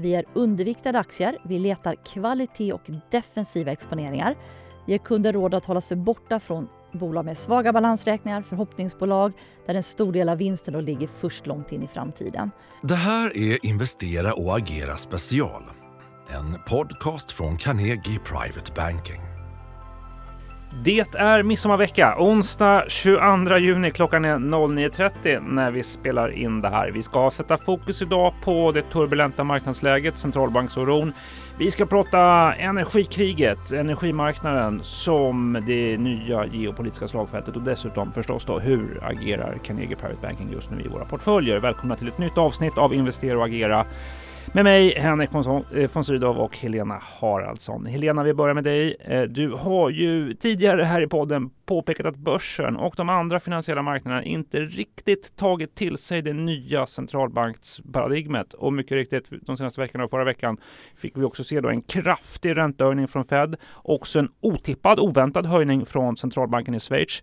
Vi är underviktade aktier. Vi letar kvalitet och defensiva exponeringar. Ger kunder råd att hålla sig borta från bolag med svaga balansräkningar, förhoppningsbolag där en stor del av vinsten då ligger först långt in i framtiden. Det här är Investera och agera special. En podcast från Carnegie Private Banking. Det är midsommarvecka, onsdag 22 juni. Klockan är 09.30 när vi spelar in det här. Vi ska sätta fokus idag på det turbulenta marknadsläget, centralbanksoron. Vi ska prata energikriget, energimarknaden som det nya geopolitiska slagfältet och dessutom förstås då hur agerar Carnegie Private Banking just nu i våra portföljer. Välkomna till ett nytt avsnitt av Investera och agera med mig Henrik eh, von Sydow och Helena Haraldsson. Helena, vi börjar med dig. Eh, du har ju tidigare här i podden påpekat att börsen och de andra finansiella marknaderna inte riktigt tagit till sig det nya centralbanksparadigmet. Och mycket riktigt, de senaste veckorna och förra veckan fick vi också se då en kraftig räntehöjning från Fed. Också en otippad, oväntad höjning från centralbanken i Schweiz.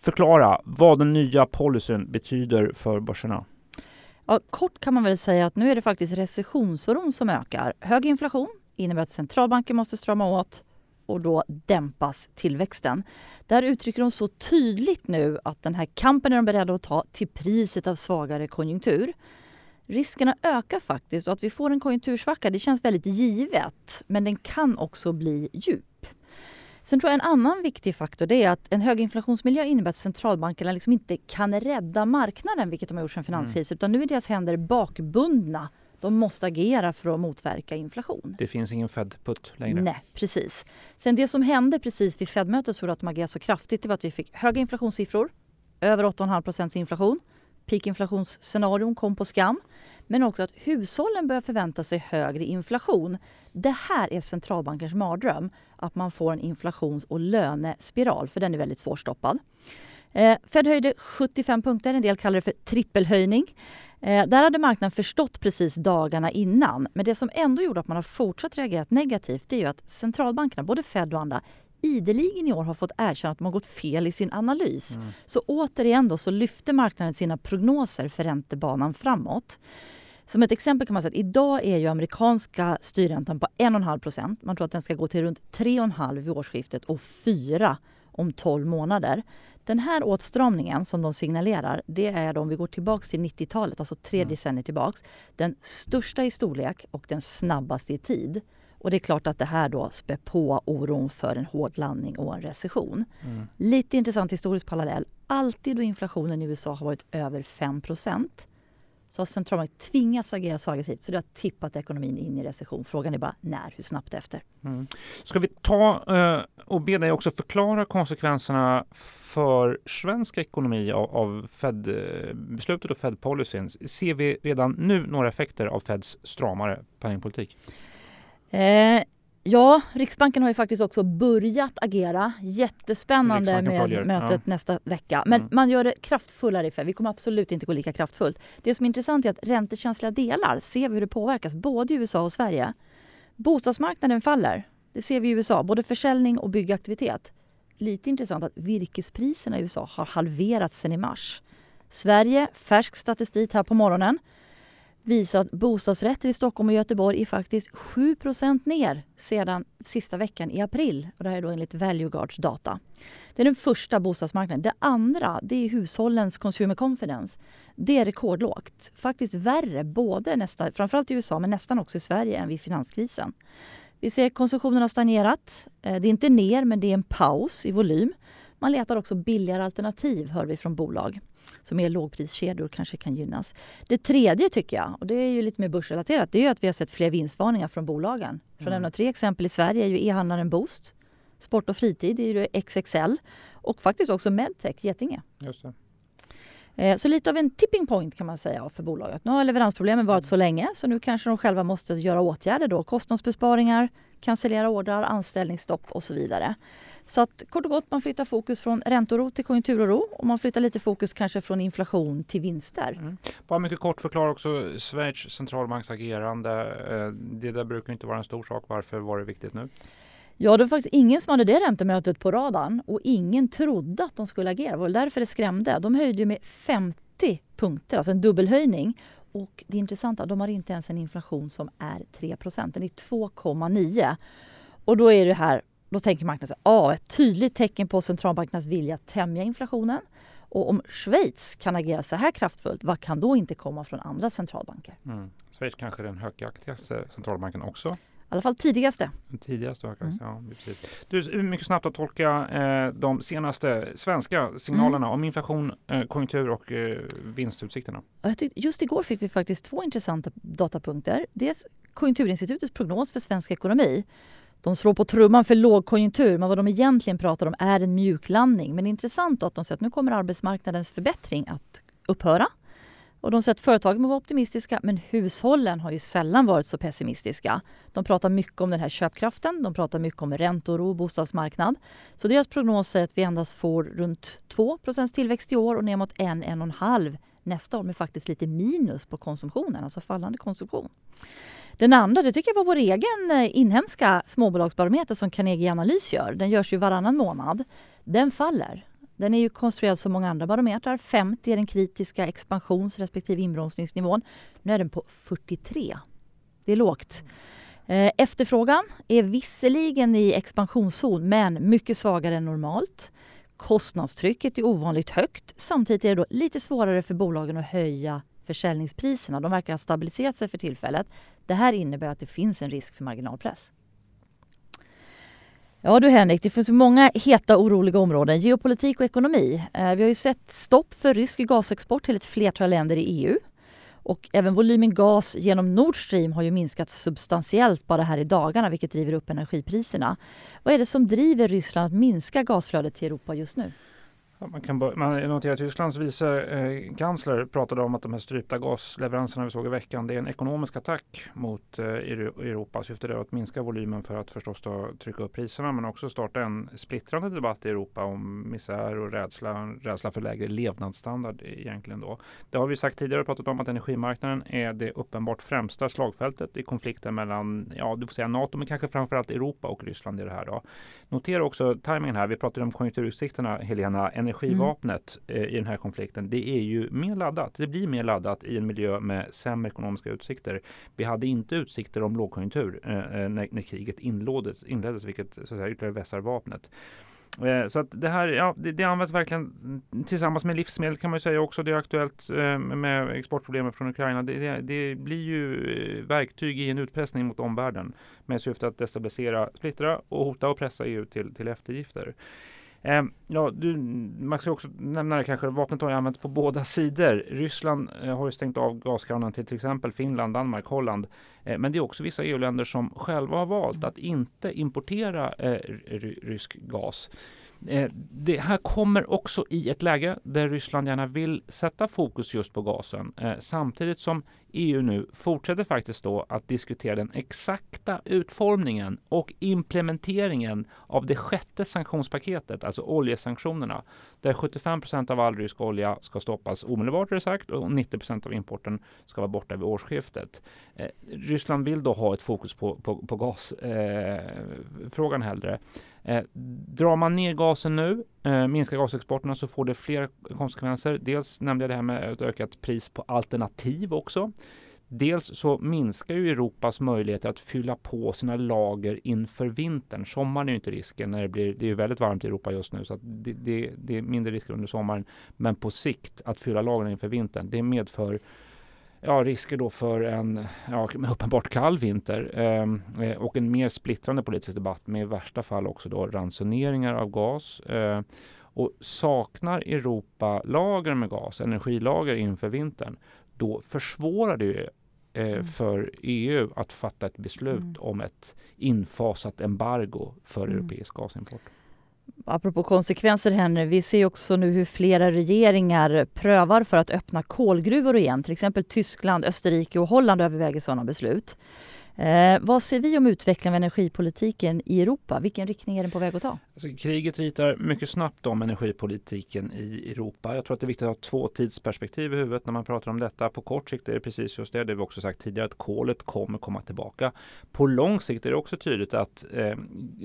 Förklara vad den nya policyn betyder för börserna. Ja, kort kan man väl säga att nu är det faktiskt recessionsoron som ökar. Hög inflation innebär att centralbanken måste strama åt och då dämpas tillväxten. Där uttrycker de så tydligt nu att den här kampen är de beredda att ta till priset av svagare konjunktur. Riskerna ökar faktiskt och att vi får en konjunktursvacka det känns väldigt givet men den kan också bli djup. Sen tror jag en annan viktig faktor det är att en hög inflationsmiljö innebär att centralbankerna liksom inte kan rädda marknaden, vilket de har gjort sedan finanskrisen, mm. utan nu är deras händer bakbundna. De måste agera för att motverka inflation. Det finns ingen Fed-putt längre. Nej, precis. Sen det som hände precis vid Fed-mötet så att de agerade så kraftigt, det var att vi fick höga inflationssiffror, över 8,5 procents inflation. Peakinflationsscenarion kom på skam. Men också att hushållen börjar förvänta sig högre inflation. Det här är centralbankens mardröm, att man får en inflations och lönespiral, för den är väldigt svårstoppad. Eh, Fed höjde 75 punkter, en del kallar det för trippelhöjning. Eh, där hade marknaden förstått precis dagarna innan. Men det som ändå gjorde att man har fortsatt reagerat negativt det är ju att centralbankerna, både Fed och andra, ideligen i år har fått erkänna att de har gått fel i sin analys. Mm. Så återigen då så lyfter marknaden sina prognoser för räntebanan framåt. Som ett exempel kan man säga att idag är ju amerikanska styrräntan på 1,5 procent. Man tror att den ska gå till runt 3,5 vid årsskiftet och 4 om 12 månader. Den här åtstramningen som de signalerar, det är då, om vi går tillbaks till 90-talet, alltså tre mm. decennier tillbaks, den största i storlek och den snabbaste i tid. Och det är klart att det här då spär på oron för en hård landning och en recession. Mm. Lite intressant historisk parallell. Alltid då inflationen i USA har varit över 5% så har centralbanken tvingats agera så aggressivt så det har tippat ekonomin in i recession. Frågan är bara när, hur snabbt efter. Mm. Ska vi ta uh, och be dig också förklara konsekvenserna för svensk ekonomi av, av Fed-beslutet och Fed-policyn? Ser vi redan nu några effekter av Feds stramare penningpolitik? Eh, Ja, Riksbanken har ju faktiskt också börjat agera. Jättespännande med följer. mötet ja. nästa vecka. Men mm. man gör det kraftfullare för vi kommer absolut inte gå lika kraftfullt. Det som är intressant är att räntekänsliga delar ser vi hur det påverkas både i USA och Sverige. Bostadsmarknaden faller. Det ser vi i USA, både försäljning och byggaktivitet. Lite intressant att virkespriserna i USA har halverats sedan i mars. Sverige, färsk statistik här på morgonen visar att bostadsrätter i Stockholm och Göteborg är faktiskt 7% ner sedan sista veckan i april. Och det här är då enligt Valueguards data. Det är den första bostadsmarknaden. Det andra det är hushållens consumer confidence. Det är rekordlågt. Faktiskt värre, både nästa, framförallt i USA men nästan också i Sverige än vid finanskrisen. Vi ser att konsumtionen har stagnerat. Eh, det är inte ner, men det är en paus i volym. Man letar också billigare alternativ, hör vi från bolag. Så mer lågpriskedjor kanske kan gynnas. Det tredje tycker jag, och det är ju lite mer börsrelaterat, det är att vi har sett fler vinstvarningar från bolagen. För att mm. nämna tre exempel i Sverige är ju e-handlaren Boost, Sport och fritid är ju XXL och faktiskt också Medtech, Getinge. Just det. Eh, så lite av en tipping point kan man säga för bolaget. Nu har leveransproblemen varit så länge så nu kanske de själva måste göra åtgärder då. Kostnadsbesparingar, cancellera ordrar, anställningsstopp och så vidare. Så att kort och gott, man flyttar fokus från ränteoro till konjunkturoro och man flyttar lite fokus kanske från inflation till vinster. Mm. Bara mycket kort förklara också Schweiz centralbanks agerande. Eh, det där brukar inte vara en stor sak. Varför var det viktigt nu? Ja, det var faktiskt ingen som hade det räntemötet på radarn och ingen trodde att de skulle agera. Det var därför det skrämde. De höjde ju med 50 punkter, alltså en dubbelhöjning. Och det intressanta, de har inte ens en inflation som är 3% Den är 2,9. Och då är det här, då tänker marknaden att ah, ett tydligt tecken på centralbankernas vilja att tämja inflationen. Och om Schweiz kan agera så här kraftfullt, vad kan då inte komma från andra centralbanker? Mm. Schweiz kanske är den högaktigaste centralbanken också. I alla fall tidigaste. Den tidigaste högaktigaste, mm. ja precis. Du, mycket snabbt att tolka eh, de senaste svenska signalerna mm. om inflation, eh, konjunktur och eh, vinstutsikterna. Just igår fick vi faktiskt två intressanta datapunkter. Dels Konjunkturinstitutets prognos för svensk ekonomi de slår på trumman för lågkonjunktur, men vad de egentligen pratar om är en mjuklandning. Men intressant att de säger att nu kommer arbetsmarknadens förbättring att upphöra. Och de säger att företagen må vara optimistiska, men hushållen har ju sällan varit så pessimistiska. De pratar mycket om den här köpkraften, de pratar mycket om räntor och bostadsmarknad. Så deras prognos är att vi endast får runt 2% tillväxt i år och ner mot 1-1,5 nästa år, med faktiskt lite minus på konsumtionen, alltså fallande konsumtion. Den andra det tycker jag var vår egen eh, inhemska småbolagsbarometer som Carnegie Analys gör. Den görs ju varannan månad. Den faller. Den är ju konstruerad som många andra barometrar. 50 är den kritiska expansions respektive inbromsningsnivån. Nu är den på 43. Det är lågt. Eh, efterfrågan är visserligen i expansionszon men mycket svagare än normalt. Kostnadstrycket är ovanligt högt. Samtidigt är det då lite svårare för bolagen att höja försäljningspriserna. De verkar ha stabiliserat sig för tillfället. Det här innebär att det finns en risk för marginalpress. Ja du Henrik, det finns många heta oroliga områden. Geopolitik och ekonomi. Eh, vi har ju sett stopp för rysk gasexport till ett flertal länder i EU. Och även volymen gas genom Nord Stream har ju minskat substantiellt bara här i dagarna vilket driver upp energipriserna. Vad är det som driver Ryssland att minska gasflödet till Europa just nu? Man kan man noterar att Tysklands vice eh, kansler pratade om att de här strypta gasleveranserna vi såg i veckan, det är en ekonomisk attack mot eh, Europa. Syftet är att minska volymen för att förstås då trycka upp priserna men också starta en splittrande debatt i Europa om misär och rädsla, rädsla för lägre levnadsstandard egentligen då. Det har vi sagt tidigare och pratat om att energimarknaden är det uppenbart främsta slagfältet i konflikten mellan, ja du får säga NATO men kanske framförallt Europa och Ryssland i det här då. Notera också tajmingen här. Vi pratade om konjunkturutsikterna Helena energivapnet mm. eh, i den här konflikten, det är ju mer laddat. Det blir mer laddat i en miljö med sämre ekonomiska utsikter. Vi hade inte utsikter om lågkonjunktur eh, eh när, när, kriget inleddes, inleddes vilket så att säga, ytterligare vässar vapnet. Eh, så att det här ja, det, det, används verkligen tillsammans med livsmedel kan man säga också. Det är aktuellt eh, med exportproblemen från Ukraina. Det, det, det, blir ju verktyg i en utpressning mot omvärlden med syfte att destabilisera, splittra och hota och pressa EU till, till eftergifter. Eh, ja, du, man ska också nämna det kanske, vapnet har ju använts på båda sidor. Ryssland eh, har ju stängt av gaskranen till till exempel Finland, Danmark, Holland. Eh, men det är också vissa EU-länder som själva har valt att inte importera eh, rysk gas. Eh, det här kommer också i ett läge där Ryssland gärna vill sätta fokus just på gasen eh, samtidigt som EU nu fortsätter faktiskt då att diskutera den exakta utformningen och implementeringen av det sjätte sanktionspaketet, alltså oljesanktionerna, där 75% av all rysk olja ska stoppas omedelbart, är sagt, och 90% av importen ska vara borta vid årsskiftet. Eh, Ryssland vill då ha ett fokus på, på, på gasfrågan eh, hellre. Eh, drar man ner gasen nu, eh, minskar gasexporterna så får det flera konsekvenser. Dels nämnde jag det här med ett ökat pris på alternativ också. Dels så minskar ju Europas möjligheter att fylla på sina lager inför vintern. Sommaren är ju inte risken när det blir, det är ju väldigt varmt i Europa just nu så att det, det, det är mindre risker under sommaren. Men på sikt att fylla lagren inför vintern, det medför ja, risker då för en ja, uppenbart kall vinter ehm, eh, och en mer splittrande politisk debatt med i värsta fall också då ransoneringar av gas. Eh, och saknar Europa lager med gas, energilager inför vintern, då försvårar det ju eh, mm. för EU att fatta ett beslut mm. om ett infasat embargo för mm. europeisk gasimport apropå konsekvenser Henry, vi ser också nu hur flera regeringar prövar för att öppna kolgruvor igen. Till exempel Tyskland, Österrike och Holland överväger sådana beslut. Eh, vad ser vi om utvecklingen av energipolitiken i Europa? Vilken riktning är den på väg att ta? Alltså, kriget ritar mycket snabbt om energipolitiken i Europa. Jag tror att det är viktigt att ha två tidsperspektiv i huvudet när man pratar om detta. På kort sikt är det precis just det, det vi också sagt tidigare, att kolet kommer komma tillbaka. På lång sikt är det också tydligt att eh,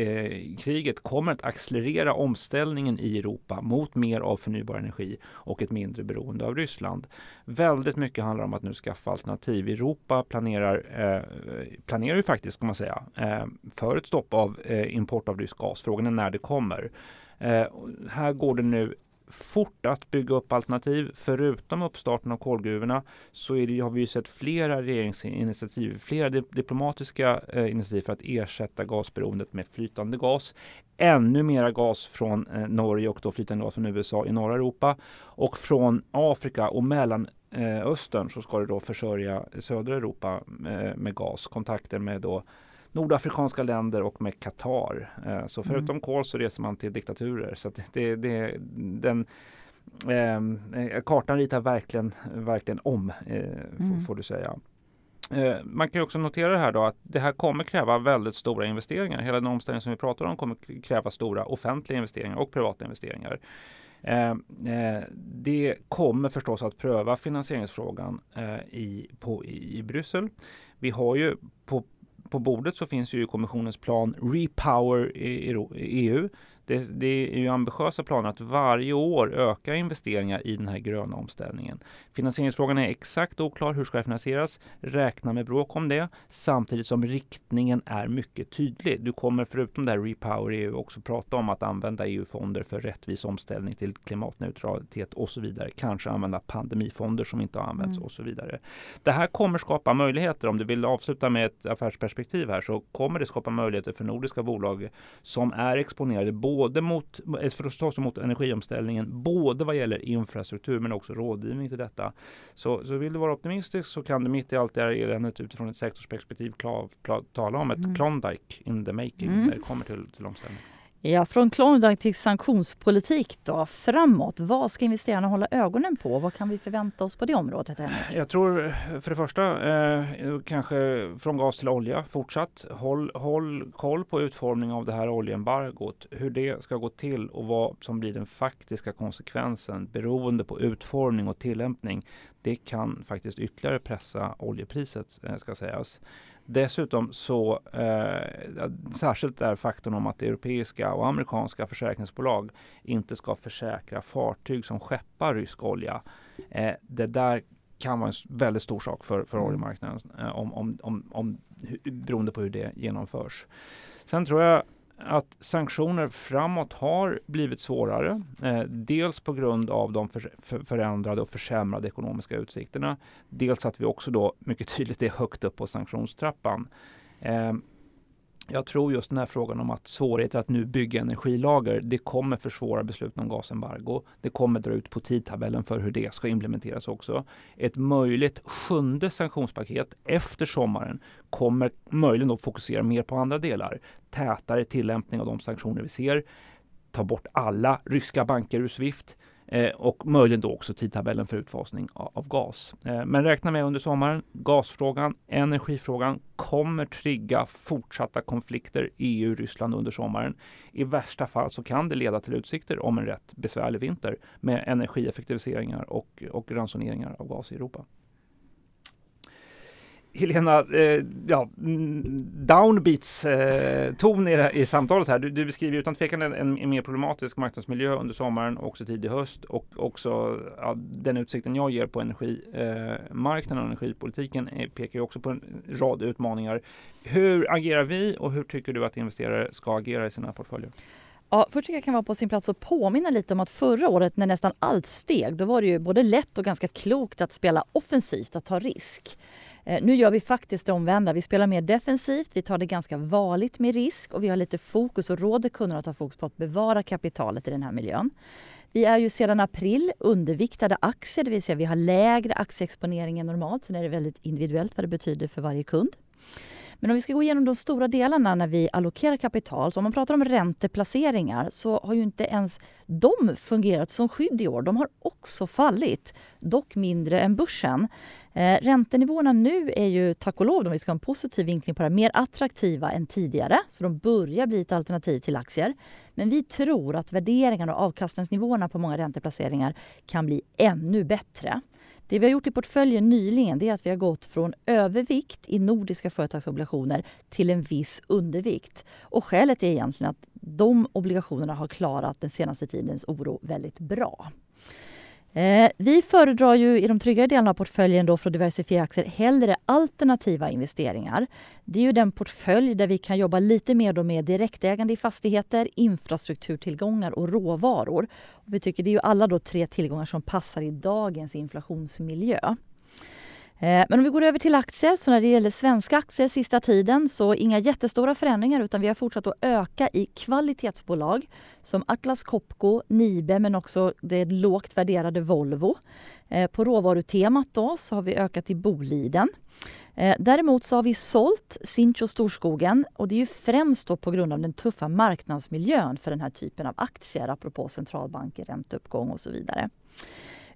eh, kriget kommer att accelerera omställningen i Europa mot mer av förnybar energi och ett mindre beroende av Ryssland. Väldigt mycket handlar om att nu skaffa alternativ. Europa planerar, eh, planerar ju faktiskt, ska man säga, eh, för ett stopp av eh, import av rysk gas. Frågan är när det kommer. Eh, här går det nu fort att bygga upp alternativ. Förutom uppstarten av kolgruvorna så är det, har vi ju sett flera regeringsinitiativ, flera diplomatiska initiativ för att ersätta gasberoendet med flytande gas. Ännu mera gas från Norge och då flytande gas från USA i norra Europa. Och från Afrika och mellan Mellanöstern så ska det då försörja södra Europa eh, med gas. Kontakter med då nordafrikanska länder och med Qatar. Eh, så förutom mm. kol så reser man till diktaturer. Så det, det, den, eh, kartan ritar verkligen, verkligen om, eh, mm. får du säga. Eh, man kan också notera det här då att det här kommer kräva väldigt stora investeringar. Hela den omställning som vi pratar om kommer kräva stora offentliga investeringar och privata investeringar. Eh, eh, det kommer förstås att pröva finansieringsfrågan eh, i, på, i, i Bryssel. Vi har ju på på bordet så finns ju kommissionens plan Repower EU det, det, är ju ambitiösa planer att varje år öka investeringar i den här gröna omställningen. Finansieringsfrågan är exakt oklar. Hur ska det finansieras? Räkna med bråk om det samtidigt som riktningen är mycket tydlig. Du kommer förutom det här Repower EU också prata om att använda EU-fonder för rättvis omställning till klimatneutralitet och så vidare. Kanske använda pandemifonder som inte har använts mm. och så vidare. Det här kommer skapa möjligheter. Om du vill avsluta med ett affärsperspektiv här så kommer det skapa möjligheter för nordiska bolag som är exponerade både mot, eh, förstås mot energiomställningen, både vad gäller infrastruktur men också rådgivning till detta. Så, så vill du vara optimistisk så kan du mitt i allt det här eländet utifrån ett sektorsperspektiv klar, klar, tala om ett mm. Klondike in the making mm. när det kommer till, till omställning. Ja, från Klondike till sanktionspolitik då, framåt. Vad ska investerarna hålla ögonen på? Vad kan vi förvänta oss på det området? Henrik? Jag tror eh, för det första eh, kanske från gas till olja fortsatt. Håll, håll koll på utformningen av det här oljeembargot, hur det ska gå till och vad som blir den faktiska konsekvensen beroende på utformning och tillämpning. Det kan faktiskt ytterligare pressa oljepriset eh, ska sägas. Dessutom så, eh, särskilt är faktorn om att europeiska och amerikanska försäkringsbolag inte ska försäkra fartyg som skeppar rysk olja. Eh, det där kan vara en väldigt stor sak för, för mm. oljemarknaden eh, om, om, om, om, beroende på hur det genomförs. Sen tror jag att sanktioner framåt har blivit svårare. Eh, dels på grund av de för, för, förändrade och försämrade ekonomiska utsikterna. Dels att vi också då mycket tydligt är högt upp på sanktionstrappan. Eh, jag tror just den här frågan om att svårigheter att nu bygga energilager, det kommer försvåra besluten om gasembargo. Det kommer dra ut på tidtabellen för hur det ska implementeras också. Ett möjligt sjunde sanktionspaket efter sommaren kommer möjligen då fokusera mer på andra delar. Tätare tillämpning av de sanktioner vi ser. Ta bort alla ryska banker ur Swift Eh, och möjligen då också tidtabellen för utfasning av, av gas. Eh, men räkna med under sommaren, gasfrågan, energifrågan kommer trigga fortsatta konflikter EU-Ryssland under sommaren. I värsta fall så kan det leda till utsikter om en rätt besvärlig vinter med energieffektiviseringar och, och ransoneringar av gas i Europa. Helena, eh, ja, downbeats eh, ton i, i samtalet här. Du, du beskriver utan tvekan en, en, mer problematisk marknadsmiljö under sommaren och också tidig höst och också ja, den utsikten jag ger på energimarknaden eh, och energipolitiken pekar ju också på en rad utmaningar. Hur agerar vi och hur tycker du att investerare ska agera i sina portföljer? Ja, först tycker jag kan vara på sin plats att påminna lite om att förra året när nästan allt steg, då var det ju både lätt och ganska klokt att spela offensivt, att ta risk. Eh, nu gör vi faktiskt det omvända. Vi spelar mer defensivt, vi tar det ganska varligt med risk och vi har lite fokus och råder kunderna att ha fokus på att bevara kapitalet i den här miljön. Vi är ju sedan april underviktade aktier, det vill säga vi har lägre aktieexponering än normalt. Sen är det väldigt individuellt vad det betyder för varje kund. Men om vi ska gå igenom de stora delarna när vi allokerar kapital, så om man pratar om ränteplaceringar så har ju inte ens de fungerat som skydd i år. De har också fallit, dock mindre än börsen. Eh, räntenivåerna nu är ju tack och lov, om vi ska ha en positiv vinkling på det mer attraktiva än tidigare. Så de börjar bli ett alternativ till aktier. Men vi tror att värderingarna och avkastningsnivåerna på många ränteplaceringar kan bli ännu bättre. Det vi har gjort i portföljen nyligen är att vi har gått från övervikt i nordiska företagsobligationer till en viss undervikt. Och skälet är egentligen att de obligationerna har klarat den senaste tidens oro väldigt bra. Eh, vi föredrar ju i de tryggare delarna av portföljen då för att diversifiera aktier hellre alternativa investeringar. Det är ju den portfölj där vi kan jobba lite mer då med direktägande i fastigheter, infrastrukturtillgångar och råvaror. Och vi tycker det är ju alla då tre tillgångar som passar i dagens inflationsmiljö. Eh, men om vi går över till aktier, så när det gäller svenska aktier sista tiden så inga jättestora förändringar utan vi har fortsatt att öka i kvalitetsbolag som Atlas Copco, Nibe men också det lågt värderade Volvo. Eh, på råvarutemat då så har vi ökat i Boliden. Eh, däremot så har vi sålt Sinch och Storskogen och det är ju främst då på grund av den tuffa marknadsmiljön för den här typen av aktier apropå centralbanker, ränteuppgång och så vidare.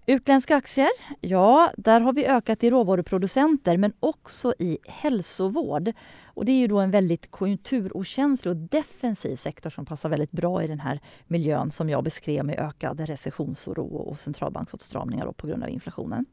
Utländska aktier, ja, där har vi ökat i råvaruproducenter men också i hälsovård. Och det är ju då en väldigt konjunkturokänslig och defensiv sektor som passar väldigt bra i den här miljön som jag beskrev med ökad recessionsoro och centralbanksåtstramningar på grund av inflationen.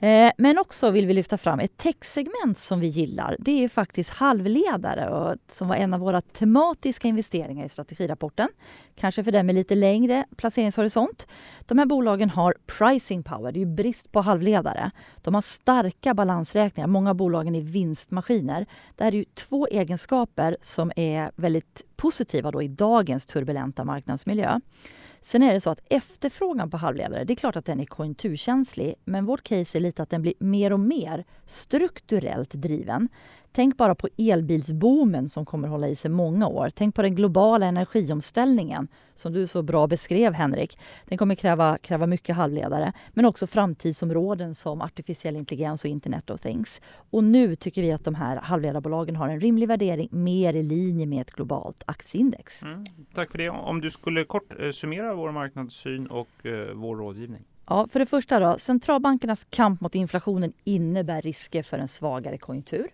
Eh, men också vill vi lyfta fram ett techsegment som vi gillar. Det är faktiskt halvledare och som var en av våra tematiska investeringar i strategirapporten. Kanske för den med lite längre placeringshorisont. De här bolagen har pricing power, det är brist på halvledare. De har starka balansräkningar, många av bolagen är vinstmaskiner. Det här är ju två egenskaper som är väldigt positiva då i dagens turbulenta marknadsmiljö. Sen är det så att efterfrågan på halvledare, det är klart att den är konjunkturkänslig, men vårt case är lite att den blir mer och mer strukturellt driven. Tänk bara på elbilsboomen som kommer hålla i sig många år. Tänk på den globala energiomställningen som du så bra beskrev Henrik. Den kommer kräva, kräva mycket halvledare men också framtidsområden som artificiell intelligens och internet of things. Och nu tycker vi att de här halvledarbolagen har en rimlig värdering mer i linje med ett globalt aktieindex. Mm, tack för det. Om du skulle kort eh, summera vår marknadssyn och eh, vår rådgivning. Ja, för det första då, centralbankernas kamp mot inflationen innebär risker för en svagare konjunktur.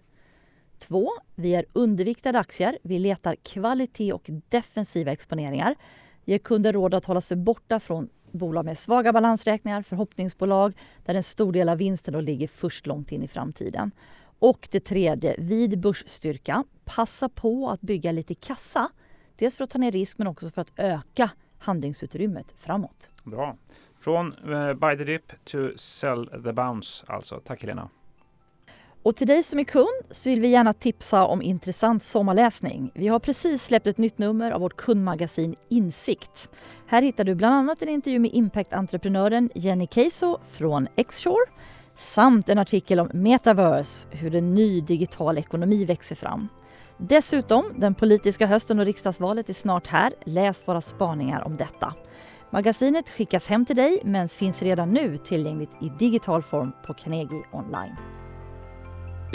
Två, vi är underviktade aktier. Vi letar kvalitet och defensiva exponeringar. Ger kunder råd att hålla sig borta från bolag med svaga balansräkningar, förhoppningsbolag där en stor del av vinsten då ligger först långt in i framtiden. Och det tredje, vid börsstyrka, passa på att bygga lite kassa. Dels för att ta ner risk men också för att öka handlingsutrymmet framåt. Bra. Från eh, uh, buy the dip to sell the bounce alltså. Tack Helena. Och till dig som är kund så vill vi gärna tipsa om intressant sommarläsning. Vi har precis släppt ett nytt nummer av vårt kundmagasin Insikt. Här hittar du bland annat en intervju med impact-entreprenören Jenny Keiso från Xshore samt en artikel om metaverse, hur en ny digital ekonomi växer fram. Dessutom, den politiska hösten och riksdagsvalet är snart här. Läs våra spaningar om detta. Magasinet skickas hem till dig men finns redan nu tillgängligt i digital form på Carnegie online.